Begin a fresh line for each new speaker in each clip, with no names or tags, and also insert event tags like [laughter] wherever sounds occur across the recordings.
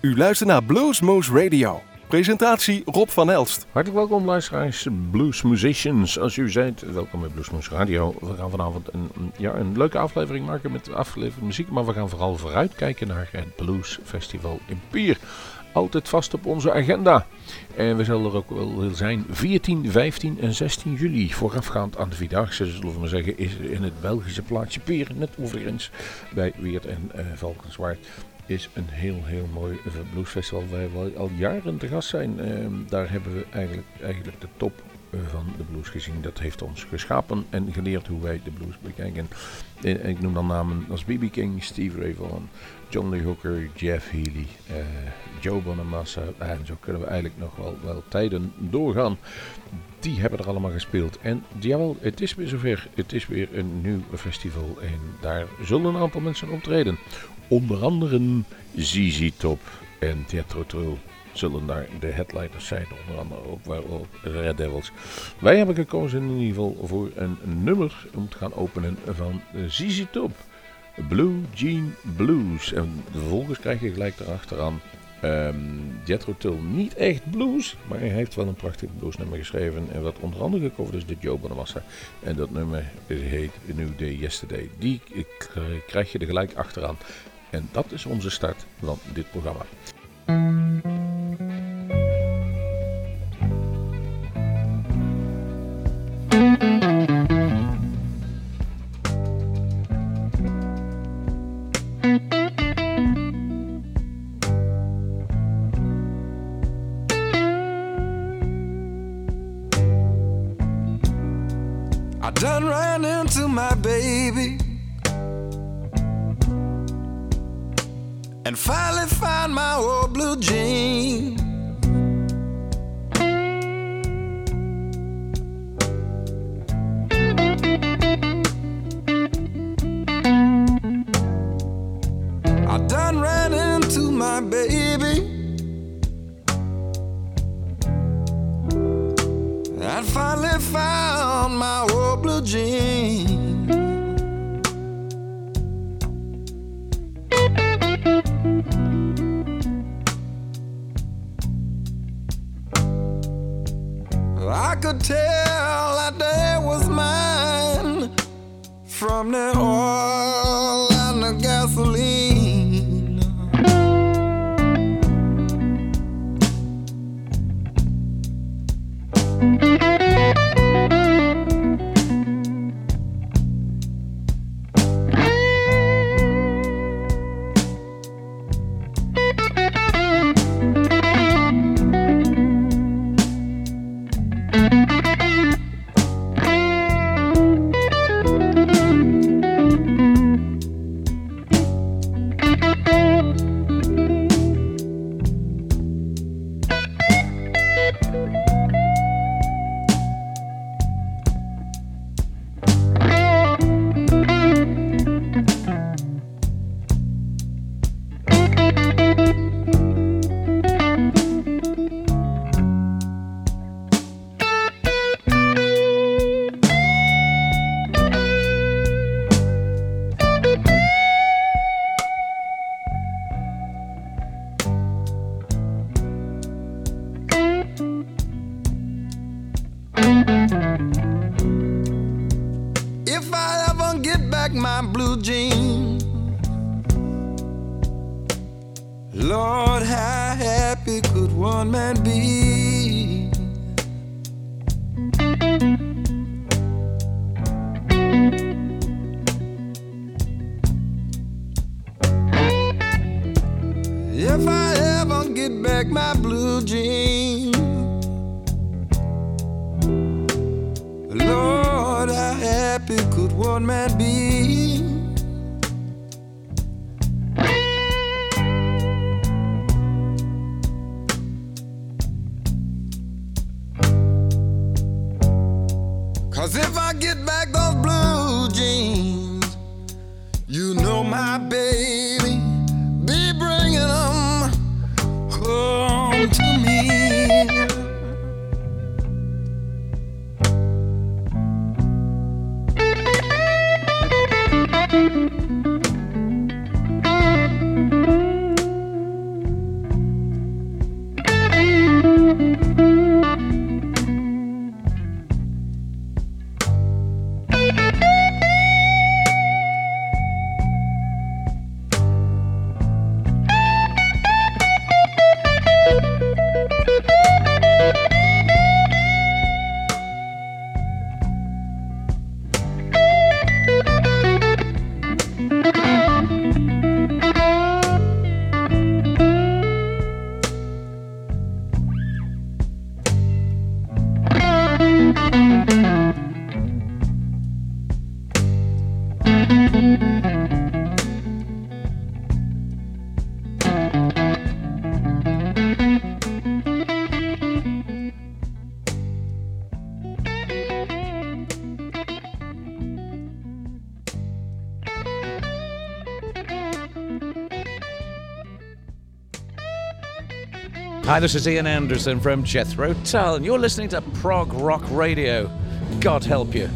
U luistert naar Bluesmoose Radio. Presentatie Rob van Elst.
Hartelijk welkom luisteraars, blues musicians. Als u zijt, welkom bij Bluesmoose Radio. We gaan vanavond een, ja, een leuke aflevering maken met afgeleverde muziek. Maar we gaan vooral vooruitkijken naar het Blues Festival in Pier. Altijd vast op onze agenda. En we zullen er ook wel zijn 14, 15 en 16 juli. Voorafgaand aan de Vierdaagse, zullen we maar zeggen, is in het Belgische plaatsje Pier. Net overigens bij Weert en uh, Valkenswaard is een heel, heel mooi bluesfestival waar we al jaren te gast zijn. Uh, daar hebben we eigenlijk, eigenlijk de top eh, van de blues gezien. Dat heeft ons geschapen en geleerd hoe wij de blues bekijken. En ik noem dan namen als B.B. King, Steve Ray Vaughan, John Lee Hooker, Jeff Healy, uh, Joe Bonamassa. En zo kunnen we eigenlijk nog wel, wel tijden doorgaan. Die hebben er allemaal gespeeld. En jawel, het is weer zover. Het is weer een nieuw festival. En daar zullen een aantal mensen optreden. Onder andere ZZ Top en Pietro Trull zullen daar de headliners zijn. Onder andere ook, Red Devils. Wij hebben gekozen in ieder geval voor een nummer om te gaan openen van ZZ Top. Blue Jean Blues. En vervolgens krijg je gelijk erachteraan um, Jethro Tull. Niet echt blues, maar hij heeft wel een prachtig bluesnummer geschreven. En wat onder andere gecoverd is de Joe Bonamassa. En dat nummer heet New Day Yesterday. Die krijg je er gelijk achteraan. En dat is onze start van dit programma.
Baby and finally found my old blue jean. I done ran into my baby. I finally found tell that day was mine. From the oil
Hi, this is Ian Anderson from Jethro Tull, and you're listening to Prog Rock Radio. God help you.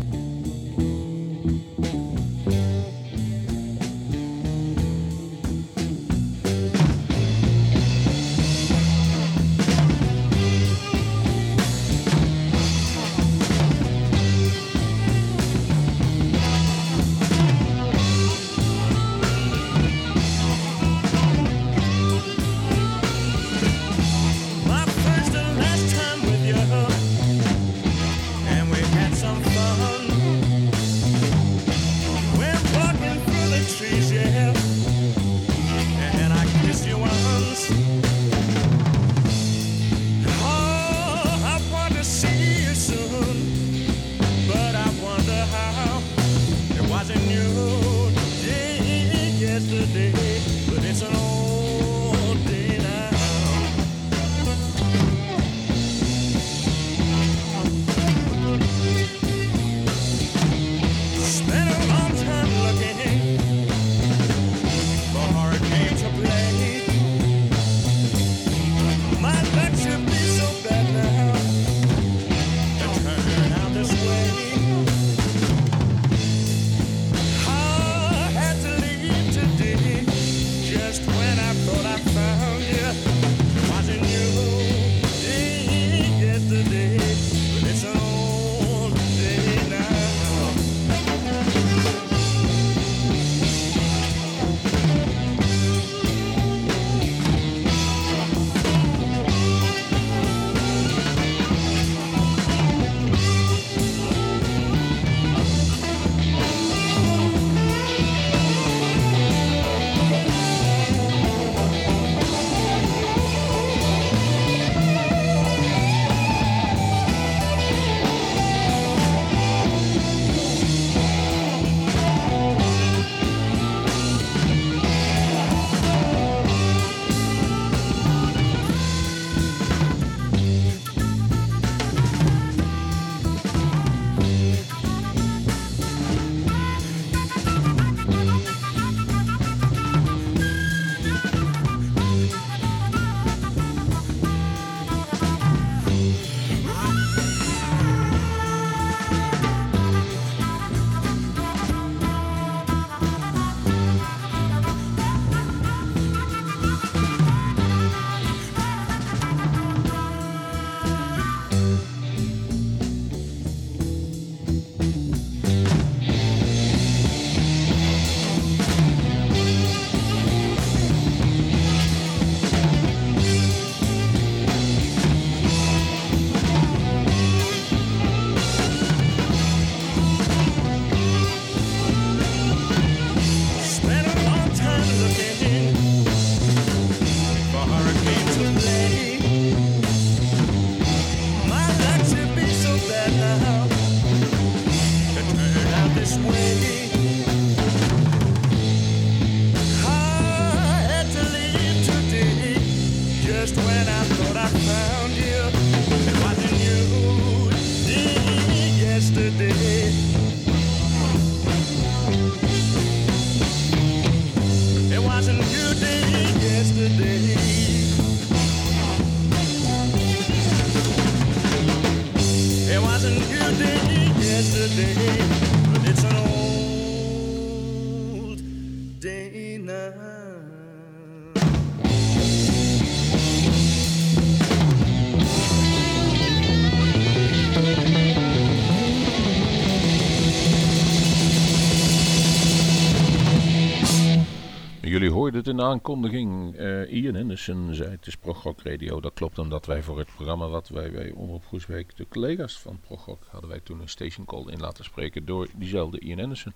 In aankondiging. Uh, Ian Henderson zei het is Progok Radio. Dat klopt omdat wij voor het programma wat wij bij Omroep Groesbeek, de collega's van Progok, hadden wij toen een station call in laten spreken door diezelfde Ian Henderson.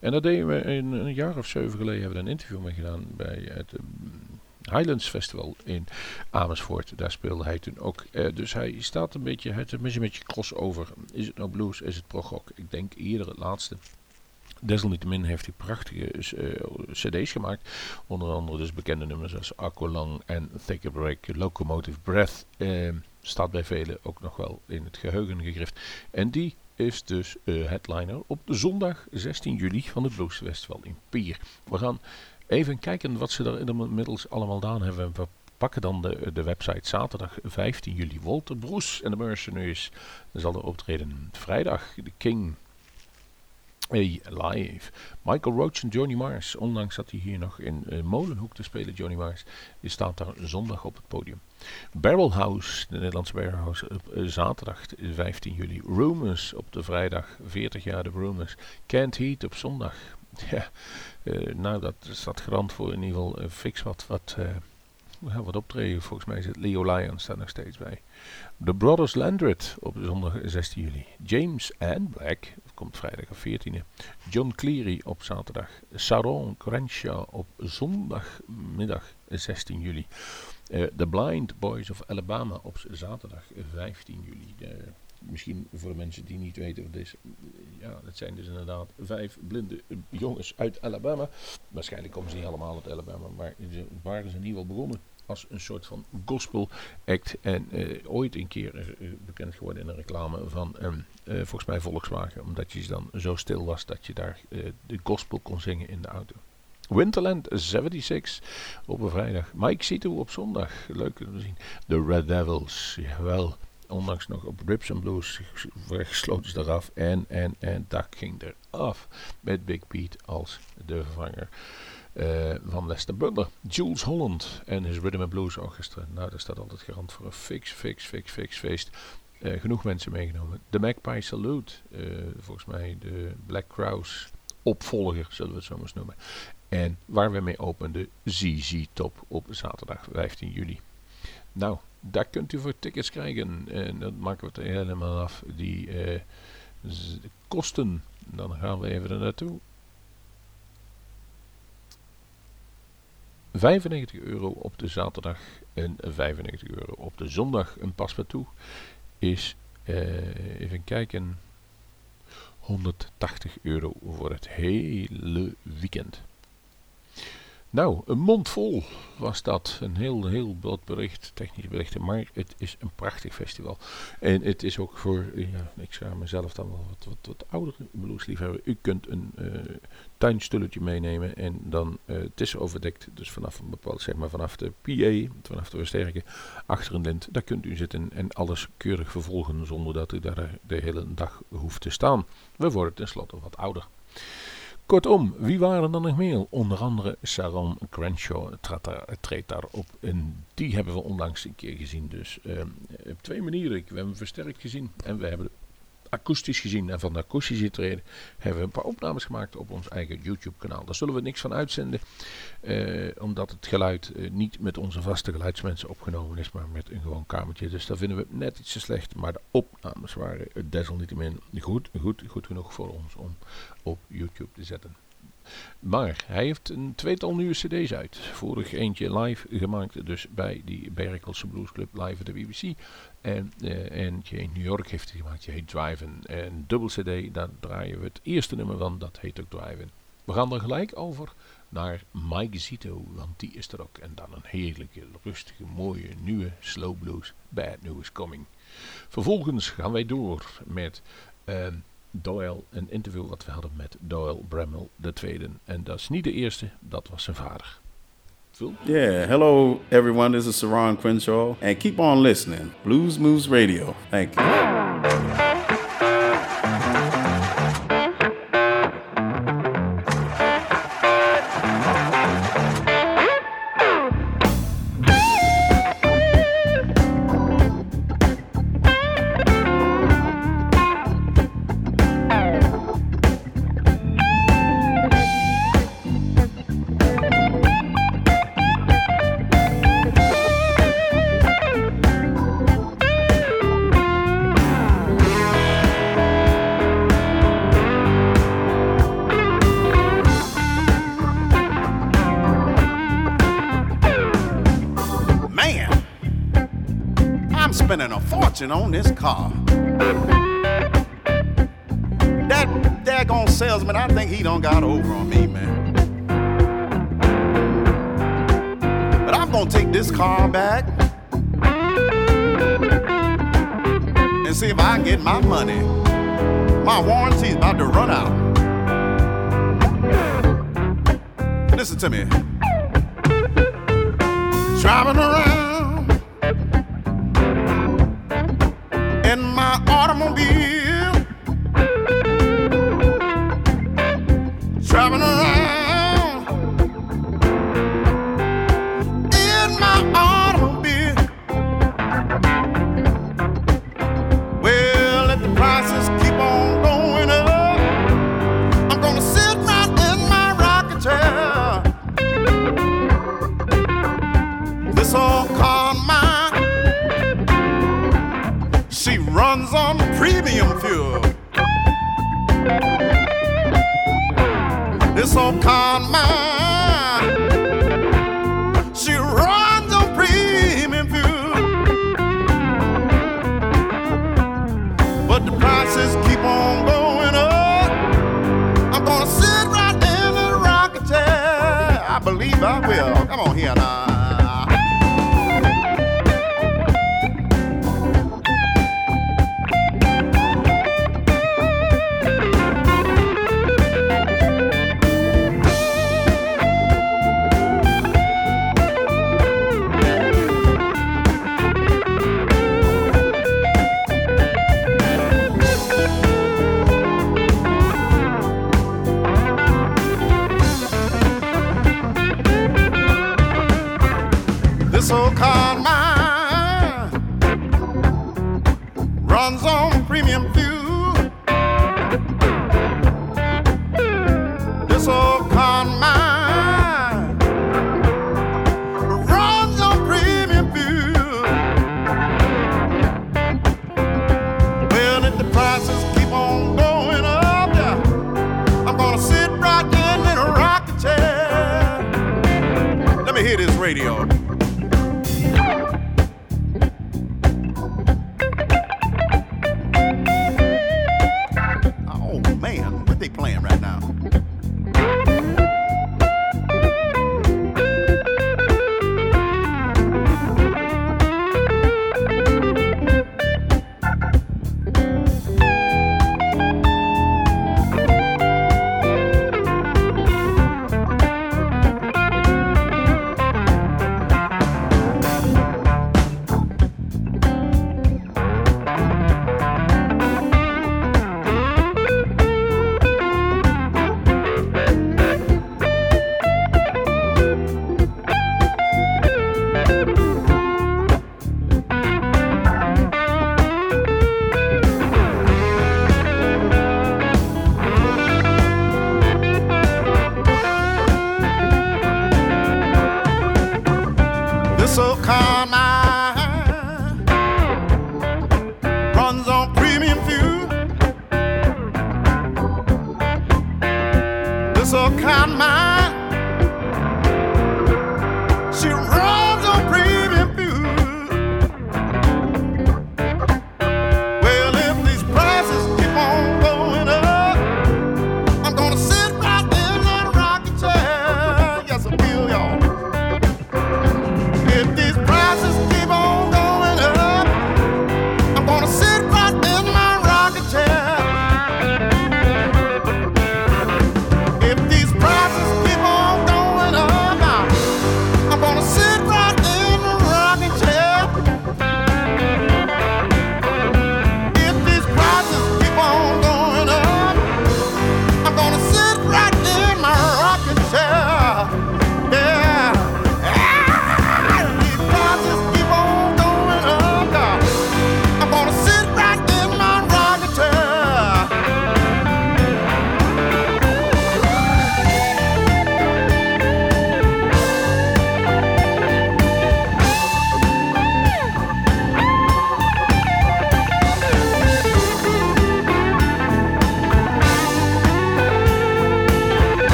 En dat deden we in een jaar of zeven geleden, hebben we een interview mee gedaan bij het... Highlands Festival in Amersfoort. Daar speelde hij toen ook. Uh, dus hij staat een beetje, het een beetje crossover. Is het nou blues, is het progok? Ik denk eerder het laatste. Desalniettemin heeft hij prachtige uh, cd's gemaakt. Onder andere dus bekende nummers als Aqualung en Take a Break, Locomotive Breath. Uh, staat bij velen ook nog wel in het geheugen gegrift. En die is dus uh, headliner op de zondag 16 juli van het Blues Festival in Pier. We gaan even kijken wat ze er inmiddels allemaal gedaan hebben. Wat pakken dan de, de website zaterdag 15 juli. Walter Broes en de Mercenaries zal er optreden. Vrijdag de King Hey, live. Michael Roach en Johnny Mars. Onlangs zat hij hier nog in uh, Molenhoek te spelen, Johnny Mars. Die staat daar zondag op het podium. Barrel House, de Nederlandse Barrel House, op uh, zaterdag 15 juli. Rumors op de vrijdag, 40 jaar de Rumors. Can't Heat op zondag. [laughs] Ja, uh, nou dat staat garant voor in ieder geval fix wat, wat, wat optreden. Volgens mij zit Leo Lyons daar nog steeds bij. The Brothers Landred op zondag 16 juli. James and Black komt vrijdag 14e. John Cleary op zaterdag. Saron Crenshaw op zondagmiddag 16 juli. Uh, The Blind Boys of Alabama op zaterdag 15 juli. Misschien voor de mensen die niet weten wat het is. Ja, het zijn dus inderdaad vijf blinde jongens uit Alabama. Waarschijnlijk komen ze niet allemaal uit Alabama, maar ze waren ze in ieder geval begonnen als een soort van gospel act. En uh, ooit een keer uh, bekend geworden in een reclame van um, uh, volgens mij Volkswagen. Omdat je dan zo stil was dat je daar de gospel kon zingen in de auto. Winterland 76 op een vrijdag. Mike Sito op zondag. Leuk om te zien. De Red Devils. Jawel. Ondanks nog op Rips and Blues gesloten ze eraf. En, en, en dat ging er af. Met Big Pete als de vervanger. Uh, van Lester Butler. Jules Holland en his Rhythm and Blues Orchestra. Nou, daar staat altijd garant voor een fix, fix, fix, fix feest. Uh, genoeg mensen meegenomen. De Magpie Salute. Uh, volgens mij de Black Crowes opvolger, zullen we het zo maar eens noemen. En waar we mee openden, ZZ Top op zaterdag 15 juli. Nou, daar kunt u voor tickets krijgen. En dat maken we het helemaal af. Die kosten, dan gaan we even er naartoe. 95 euro op de zaterdag en 95 euro op de zondag. Een paspartout is, uh, even kijken, 180 euro voor het hele weekend. Nou, een mond vol was dat. Een heel, heel blad bericht, technisch berichten. Maar het is een prachtig festival. En het is ook voor, ja, ik zou mezelf dan wel wat, wat, wat oudere bluesliefhebber. U kunt een uh, tuinstulletje meenemen en dan, uh, het is overdekt. Dus vanaf een bepaald, zeg maar vanaf de PA, vanaf de versterker, achter een lint. Daar kunt u zitten en alles keurig vervolgen zonder dat u daar de hele dag hoeft te staan. We worden tenslotte wat ouder. Kortom, wie waren er nog meer? Onder andere Sharon Crenshaw treedt daarop. En die hebben we onlangs een keer gezien. Dus uh, op twee manieren. We hebben versterkt gezien en we hebben akoestisch gezien. En van de akoestische treden hebben we een paar opnames gemaakt op ons eigen YouTube kanaal. Daar zullen we niks van uitzenden. Uh, omdat het geluid uh, niet met onze vaste geluidsmensen opgenomen is. Maar met een gewoon kamertje. Dus daar vinden we net iets te slecht. Maar de opnames waren desalniettemin goed, goed, goed genoeg voor ons om op YouTube te zetten. Maar hij heeft een tweetal nieuwe cd's uit. Vorig eentje live gemaakt, dus bij die Berkelse Blues Club live de BBC. En uh, eentje in New York heeft hij gemaakt, die heet Driven. En dubbel cd, daar draaien we het eerste nummer van, dat heet ook Driven. We gaan er gelijk over naar Mike Zito, want die is er ook. En dan een heerlijke, rustige, mooie, nieuwe slow blues, Bad News Coming. Vervolgens gaan wij door met... Uh, Doyle, een interview wat we hadden met Doyle Bremmel II. En dat is niet de eerste, dat was zijn vader.
Yeah, hello everyone, this is Saron Crenshaw. And keep on listening. Blues Moves Radio. Thank you. On this car. That daggone salesman, I think he don't got over on me, man. But I'm gonna take this car back and see if I can get my money. My warranty's about to run out. Listen to me.
driving around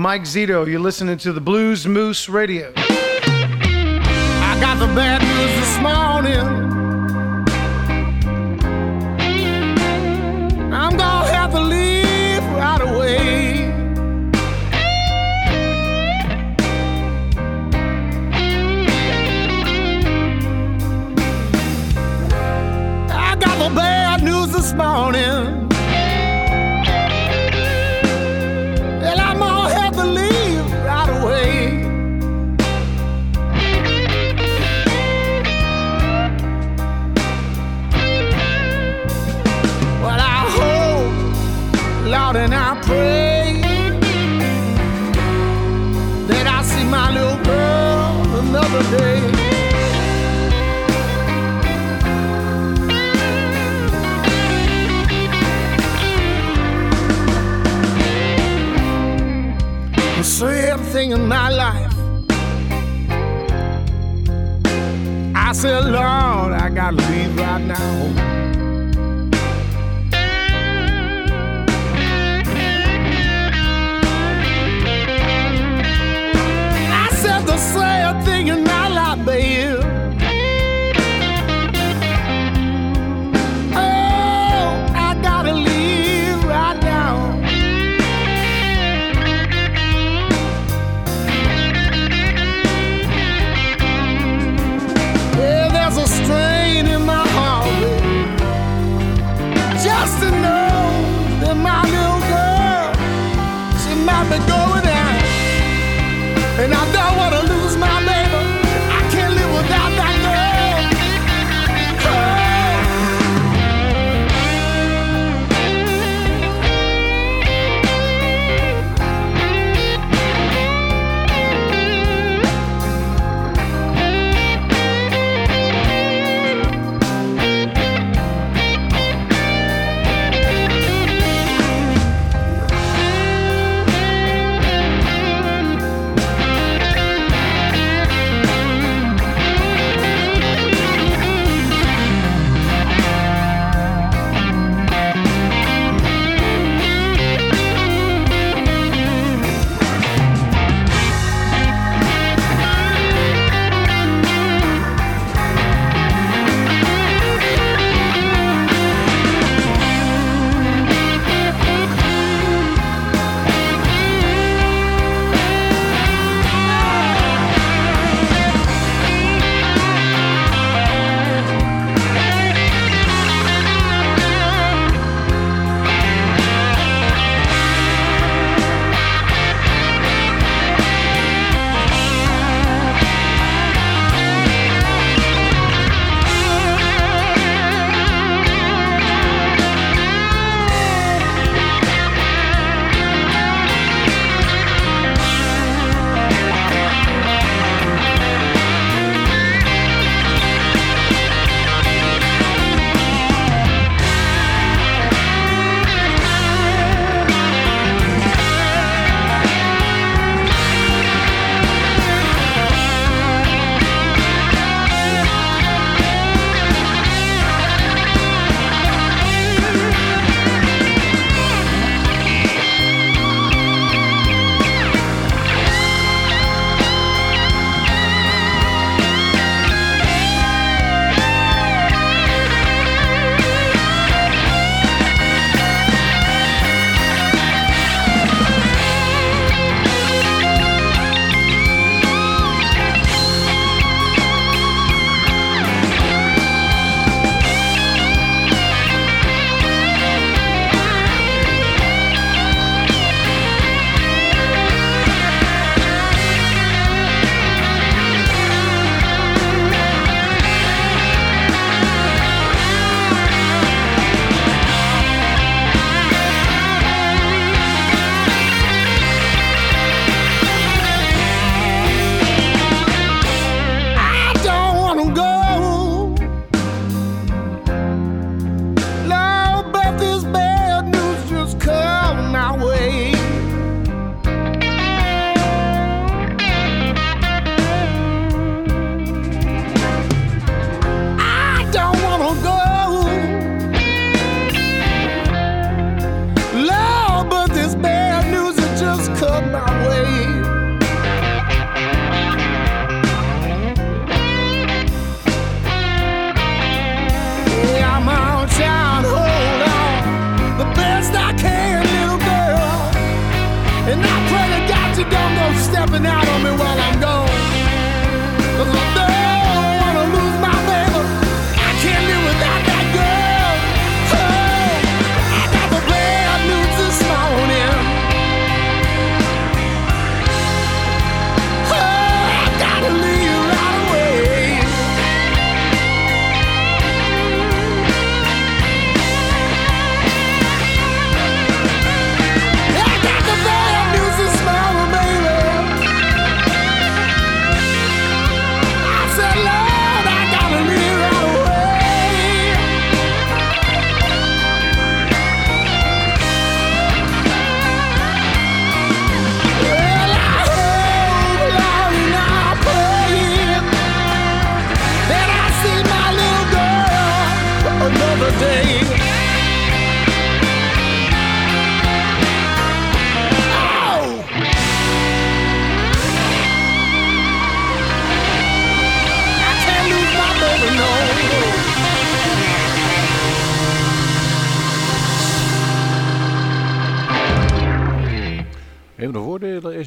Mike Zito. You're listening to the Blues Moose Radio.
I got the bad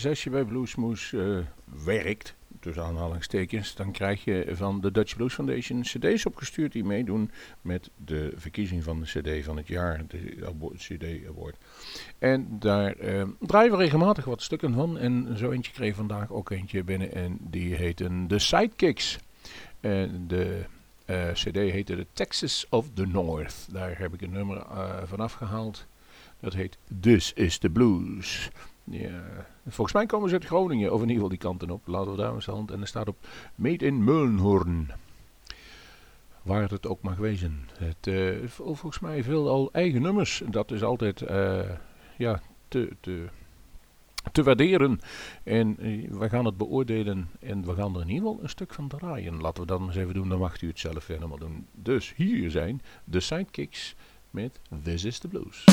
als je bij Bluesmoes eh werkt, tussen aanhalingstekens, dan krijg je van de Dutch Blues Foundation cd's opgestuurd die meedoen met de verkiezing van de cd van het jaar, de cd award. En daar eh, draaien we regelmatig wat stukken van en zo eentje kreeg vandaag ook eentje binnen en die heten The Sidekicks. En de eh, cd heette The Texas of the North. Daar heb ik een nummer eh, van afgehaald. Dat heet This is the Blues. Ja, volgens mij komen ze uit Groningen, of in ieder geval die kanten op. Laten we daar eens hand. En er staat op Made in Meulnhoorn. Waar het ook mag wezen. Het, eh, vol- volgens mij veel al eigen nummers. Dat is altijd eh, ja, te, te, te waarderen. En eh, we gaan het beoordelen. En we gaan er in ieder geval een stuk van draaien. Laten we dat eens even doen. Dan mag u het zelf helemaal doen. Dus hier zijn de sidekicks met
This is the Blues.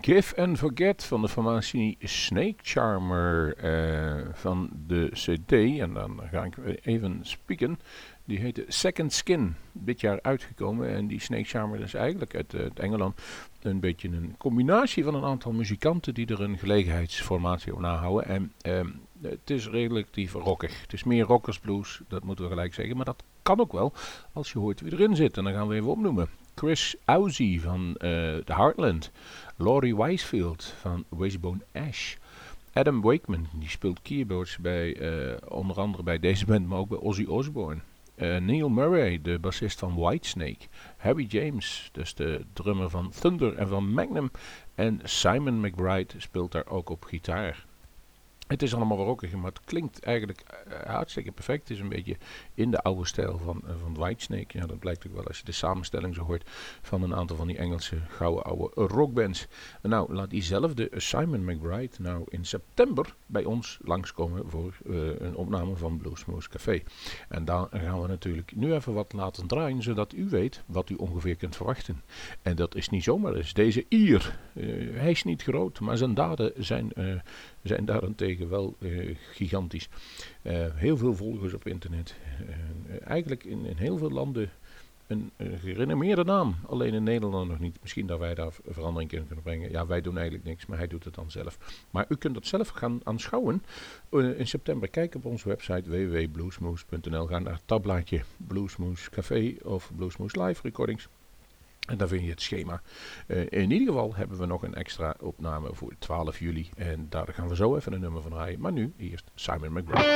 Forgive and Forget van de formatie Snake Charmer eh, van de CD. En dan ga ik even spieken. Die heette Second Skin, dit jaar uitgekomen. En die Snake Charmer is eigenlijk uit, uit Engeland een beetje een combinatie van een aantal muzikanten die er een gelegenheidsformatie op nahouden. En ehm, het is relatief rockig. Het is meer rockers blues, dat moeten we gelijk zeggen. Maar dat kan ook wel als je hoort wie erin zit. En dan gaan we even opnoemen. Chris Owsley van The Heartland. Laurie Wisefield van Wishbone Ash. Adam Wakeman, die speelt keyboards bij, uh, onder andere bij deze band, maar ook bij Ozzy Osbourne. Uh, Neil Murray, de bassist van Whitesnake. Harry James, dus de drummer van Thunder en van Magnum. En Simon McBride speelt daar ook op gitaar. Het is allemaal rockig, maar het klinkt eigenlijk uh, hartstikke perfect. Het is een beetje in de oude stijl van, uh, van Whitesnake. Ja, dat blijkt ook wel als je de samenstelling zo hoort van een aantal van die Engelse gouden oude rockbands. Nou, laat diezelfde Simon McBride nou in september bij ons langskomen voor een opname van Bluesmoose Café. En daar gaan we natuurlijk nu even wat laten draaien, zodat u weet wat u ongeveer kunt verwachten. En dat is niet zomaar eens. Deze Ier, hij is niet groot, maar zijn daden zijn zijn daarentegen wel uh, gigantisch. Uh, heel veel volgers op internet. Uh, eigenlijk in, in, heel veel landen een gerenommeerde naam. Alleen in Nederland nog niet. Misschien dat wij daar verandering in kunnen brengen. Ja, wij doen eigenlijk niks, maar hij doet het dan zelf. Maar u kunt het zelf gaan aanschouwen. in september kijk op onze website www.bluesmoose.nl. Ga naar het tabblaadje Bluesmoose Café of Bluesmoose Live Recordings. En daar vind je het schema. Uh, in ieder geval hebben we nog een extra opname voor 12 juli. En daar gaan we zo even een nummer van draaien. Maar nu eerst Simon McBride.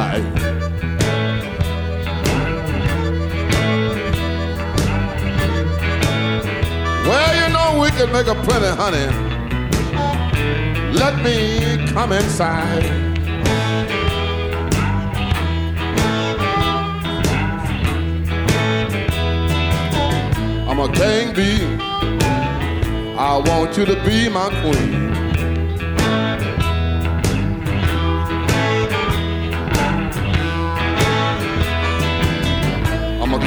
Around. Well, you know we can make a plenty honey. Let me come inside. I'm a king bee. I want you to be my queen.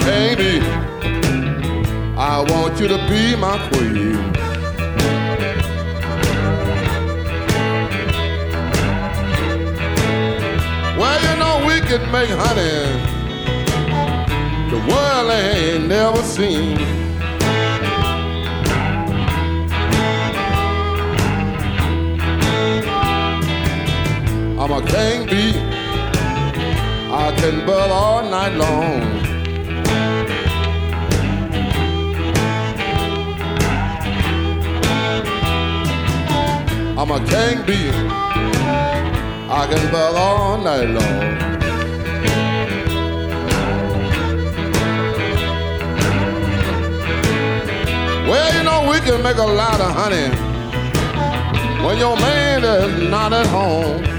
Bee. I want you to be my queen. Well, you know we can make honey the world ain't never seen. I'm a king bee. I can buzz all night long. I'm a king bee. I can buzz all night long. Well, you know we can make a lot of honey when your man is not at home.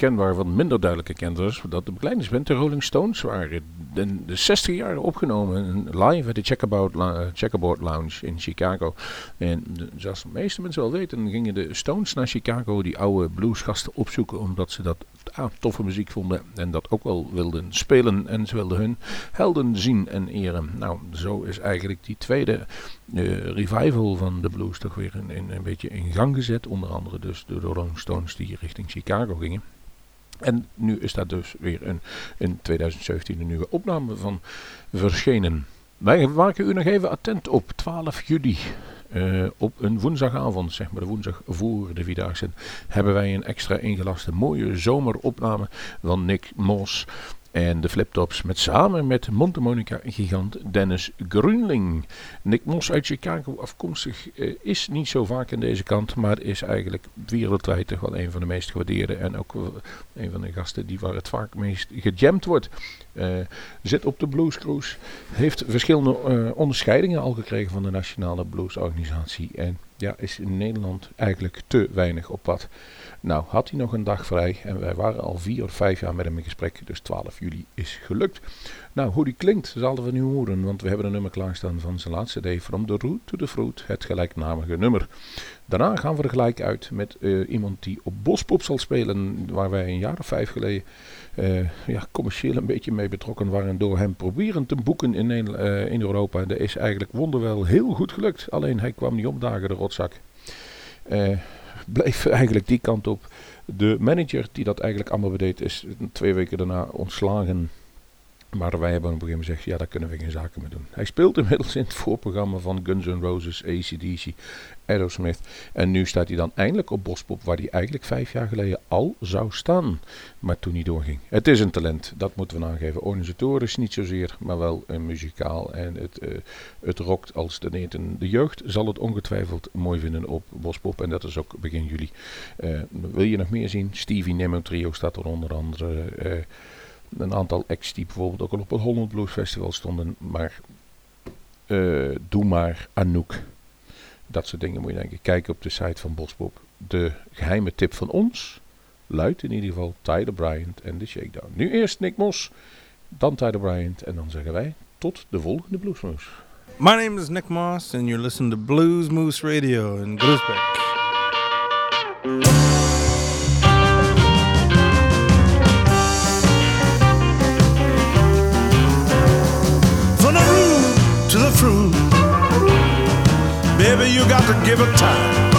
Herkenbaar, wat minder duidelijk herkend was. Dat de bekleidingsband de Rolling Stones waren. De 60 jaar opgenomen, live at de Checkerboard, Lou- Checkerboard Lounge in Chicago. En zoals de meeste mensen wel weten, gingen de Stones naar Chicago die oude bluesgasten opzoeken, omdat ze dat ah, toffe muziek vonden en dat ook wel wilden spelen. En ze wilden hun helden zien en eren. Nou, zo is eigenlijk die tweede eh, revival van de blues toch weer in, in, een beetje in gang gezet. Onder andere dus door de Rolling Stones die richting Chicago gingen. En nu is daar dus weer een, in 2017 een nieuwe opname van verschenen. Wij maken u nog even attent op 12 juli. Eh, op een woensdagavond, zeg maar de woensdag voor de Vierdaagse, hebben wij een extra ingelaste mooie zomeropname van Nick Moss en de Fliptops met samen met Montemonica-gigant Dennis Grunling. Nick Moss uit Chicago afkomstig eh, is niet zo vaak in deze kant, maar is eigenlijk wereldwijd toch wel een van de meest gewaardeerde en ook een van de gasten die waar het vaak meest gejamd wordt. Eh, zit op de Blues Cruise, heeft verschillende eh, onderscheidingen al gekregen van de Nationale Bluesorganisatie en ja, is in Nederland eigenlijk te weinig op pad. Nou, had hij nog een dag vrij en wij waren al vier of vijf jaar met hem in gesprek, dus 12 juli is gelukt. Nou, hoe die klinkt, zullen we nu horen, want we hebben een nummer klaarstaan van zijn laatste day, From the Root to the Fruit, het gelijknamige nummer. Daarna gaan we er gelijk uit met uh, iemand die op Bospop zal spelen, waar wij een jaar of vijf geleden uh, ja, commercieel een beetje mee betrokken waren door hem proberen te boeken in, uh, in Europa. Dat is eigenlijk wonderwel heel goed gelukt, alleen hij kwam niet opdagen, de rotzak bleef eigenlijk die kant op. De manager die dat eigenlijk allemaal bedeed is twee weken daarna ontslagen. Maar wij hebben op een gegeven moment gezegd, ja daar kunnen we geen zaken mee doen. Hij speelt inmiddels in het voorprogramma van Guns N' Roses, ACDC, Aerosmith. En nu staat hij dan eindelijk op Bospop, waar hij eigenlijk vijf jaar geleden al zou staan. Maar toen niet doorging. Het is een talent, dat moeten we aangeven. Organisatorisch niet zozeer, maar wel uh, muzikaal. En het, uh, het rokt als de neten. De jeugd zal het ongetwijfeld mooi vinden op Bospop. En dat is ook begin juli. Uh, wil je nog meer zien? Stevie Nemo Trio staat er onder andere. een aantal acts die bijvoorbeeld ook al op het Holland Blues Festival stonden. Maar doe maar Anouk. Dat soort dingen moet je denken. Kijken op de site van Bospop. De geheime tip van ons luidt in ieder geval Tyler Bryant en de Shakedown. Nu eerst Nick Moss, dan Tyler Bryant en dan zeggen wij tot de volgende Bluesmoose.
My name is Nick Moss and you're listening to Blues Moose Radio in Groesbeck.
You got to give it time.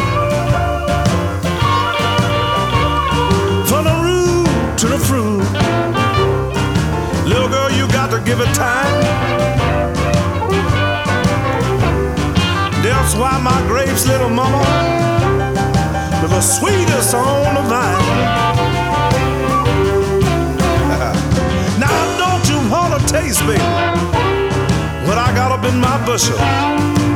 From the root to the fruit, little girl, you got to give it time. That's why my grapes, little mama, are the sweetest on the vine. [laughs] now, don't you want to taste, baby, what I got up in my bushel?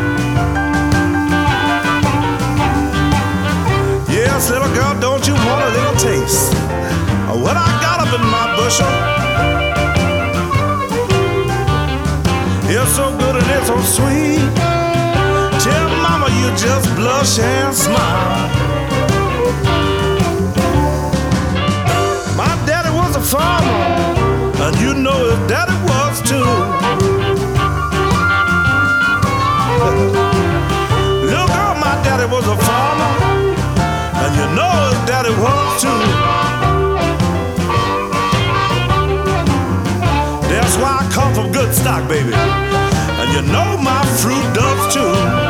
Yes, little girl, don't you want a little taste of what I got up in my bushel? It's so good and it's so sweet. Tell mama you just blush and smile. My daddy was a farmer, and you know his daddy was too. [laughs] Little girl, my daddy was a farmer, too. That's why I come from good stock, baby. And you know my fruit does too.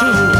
too.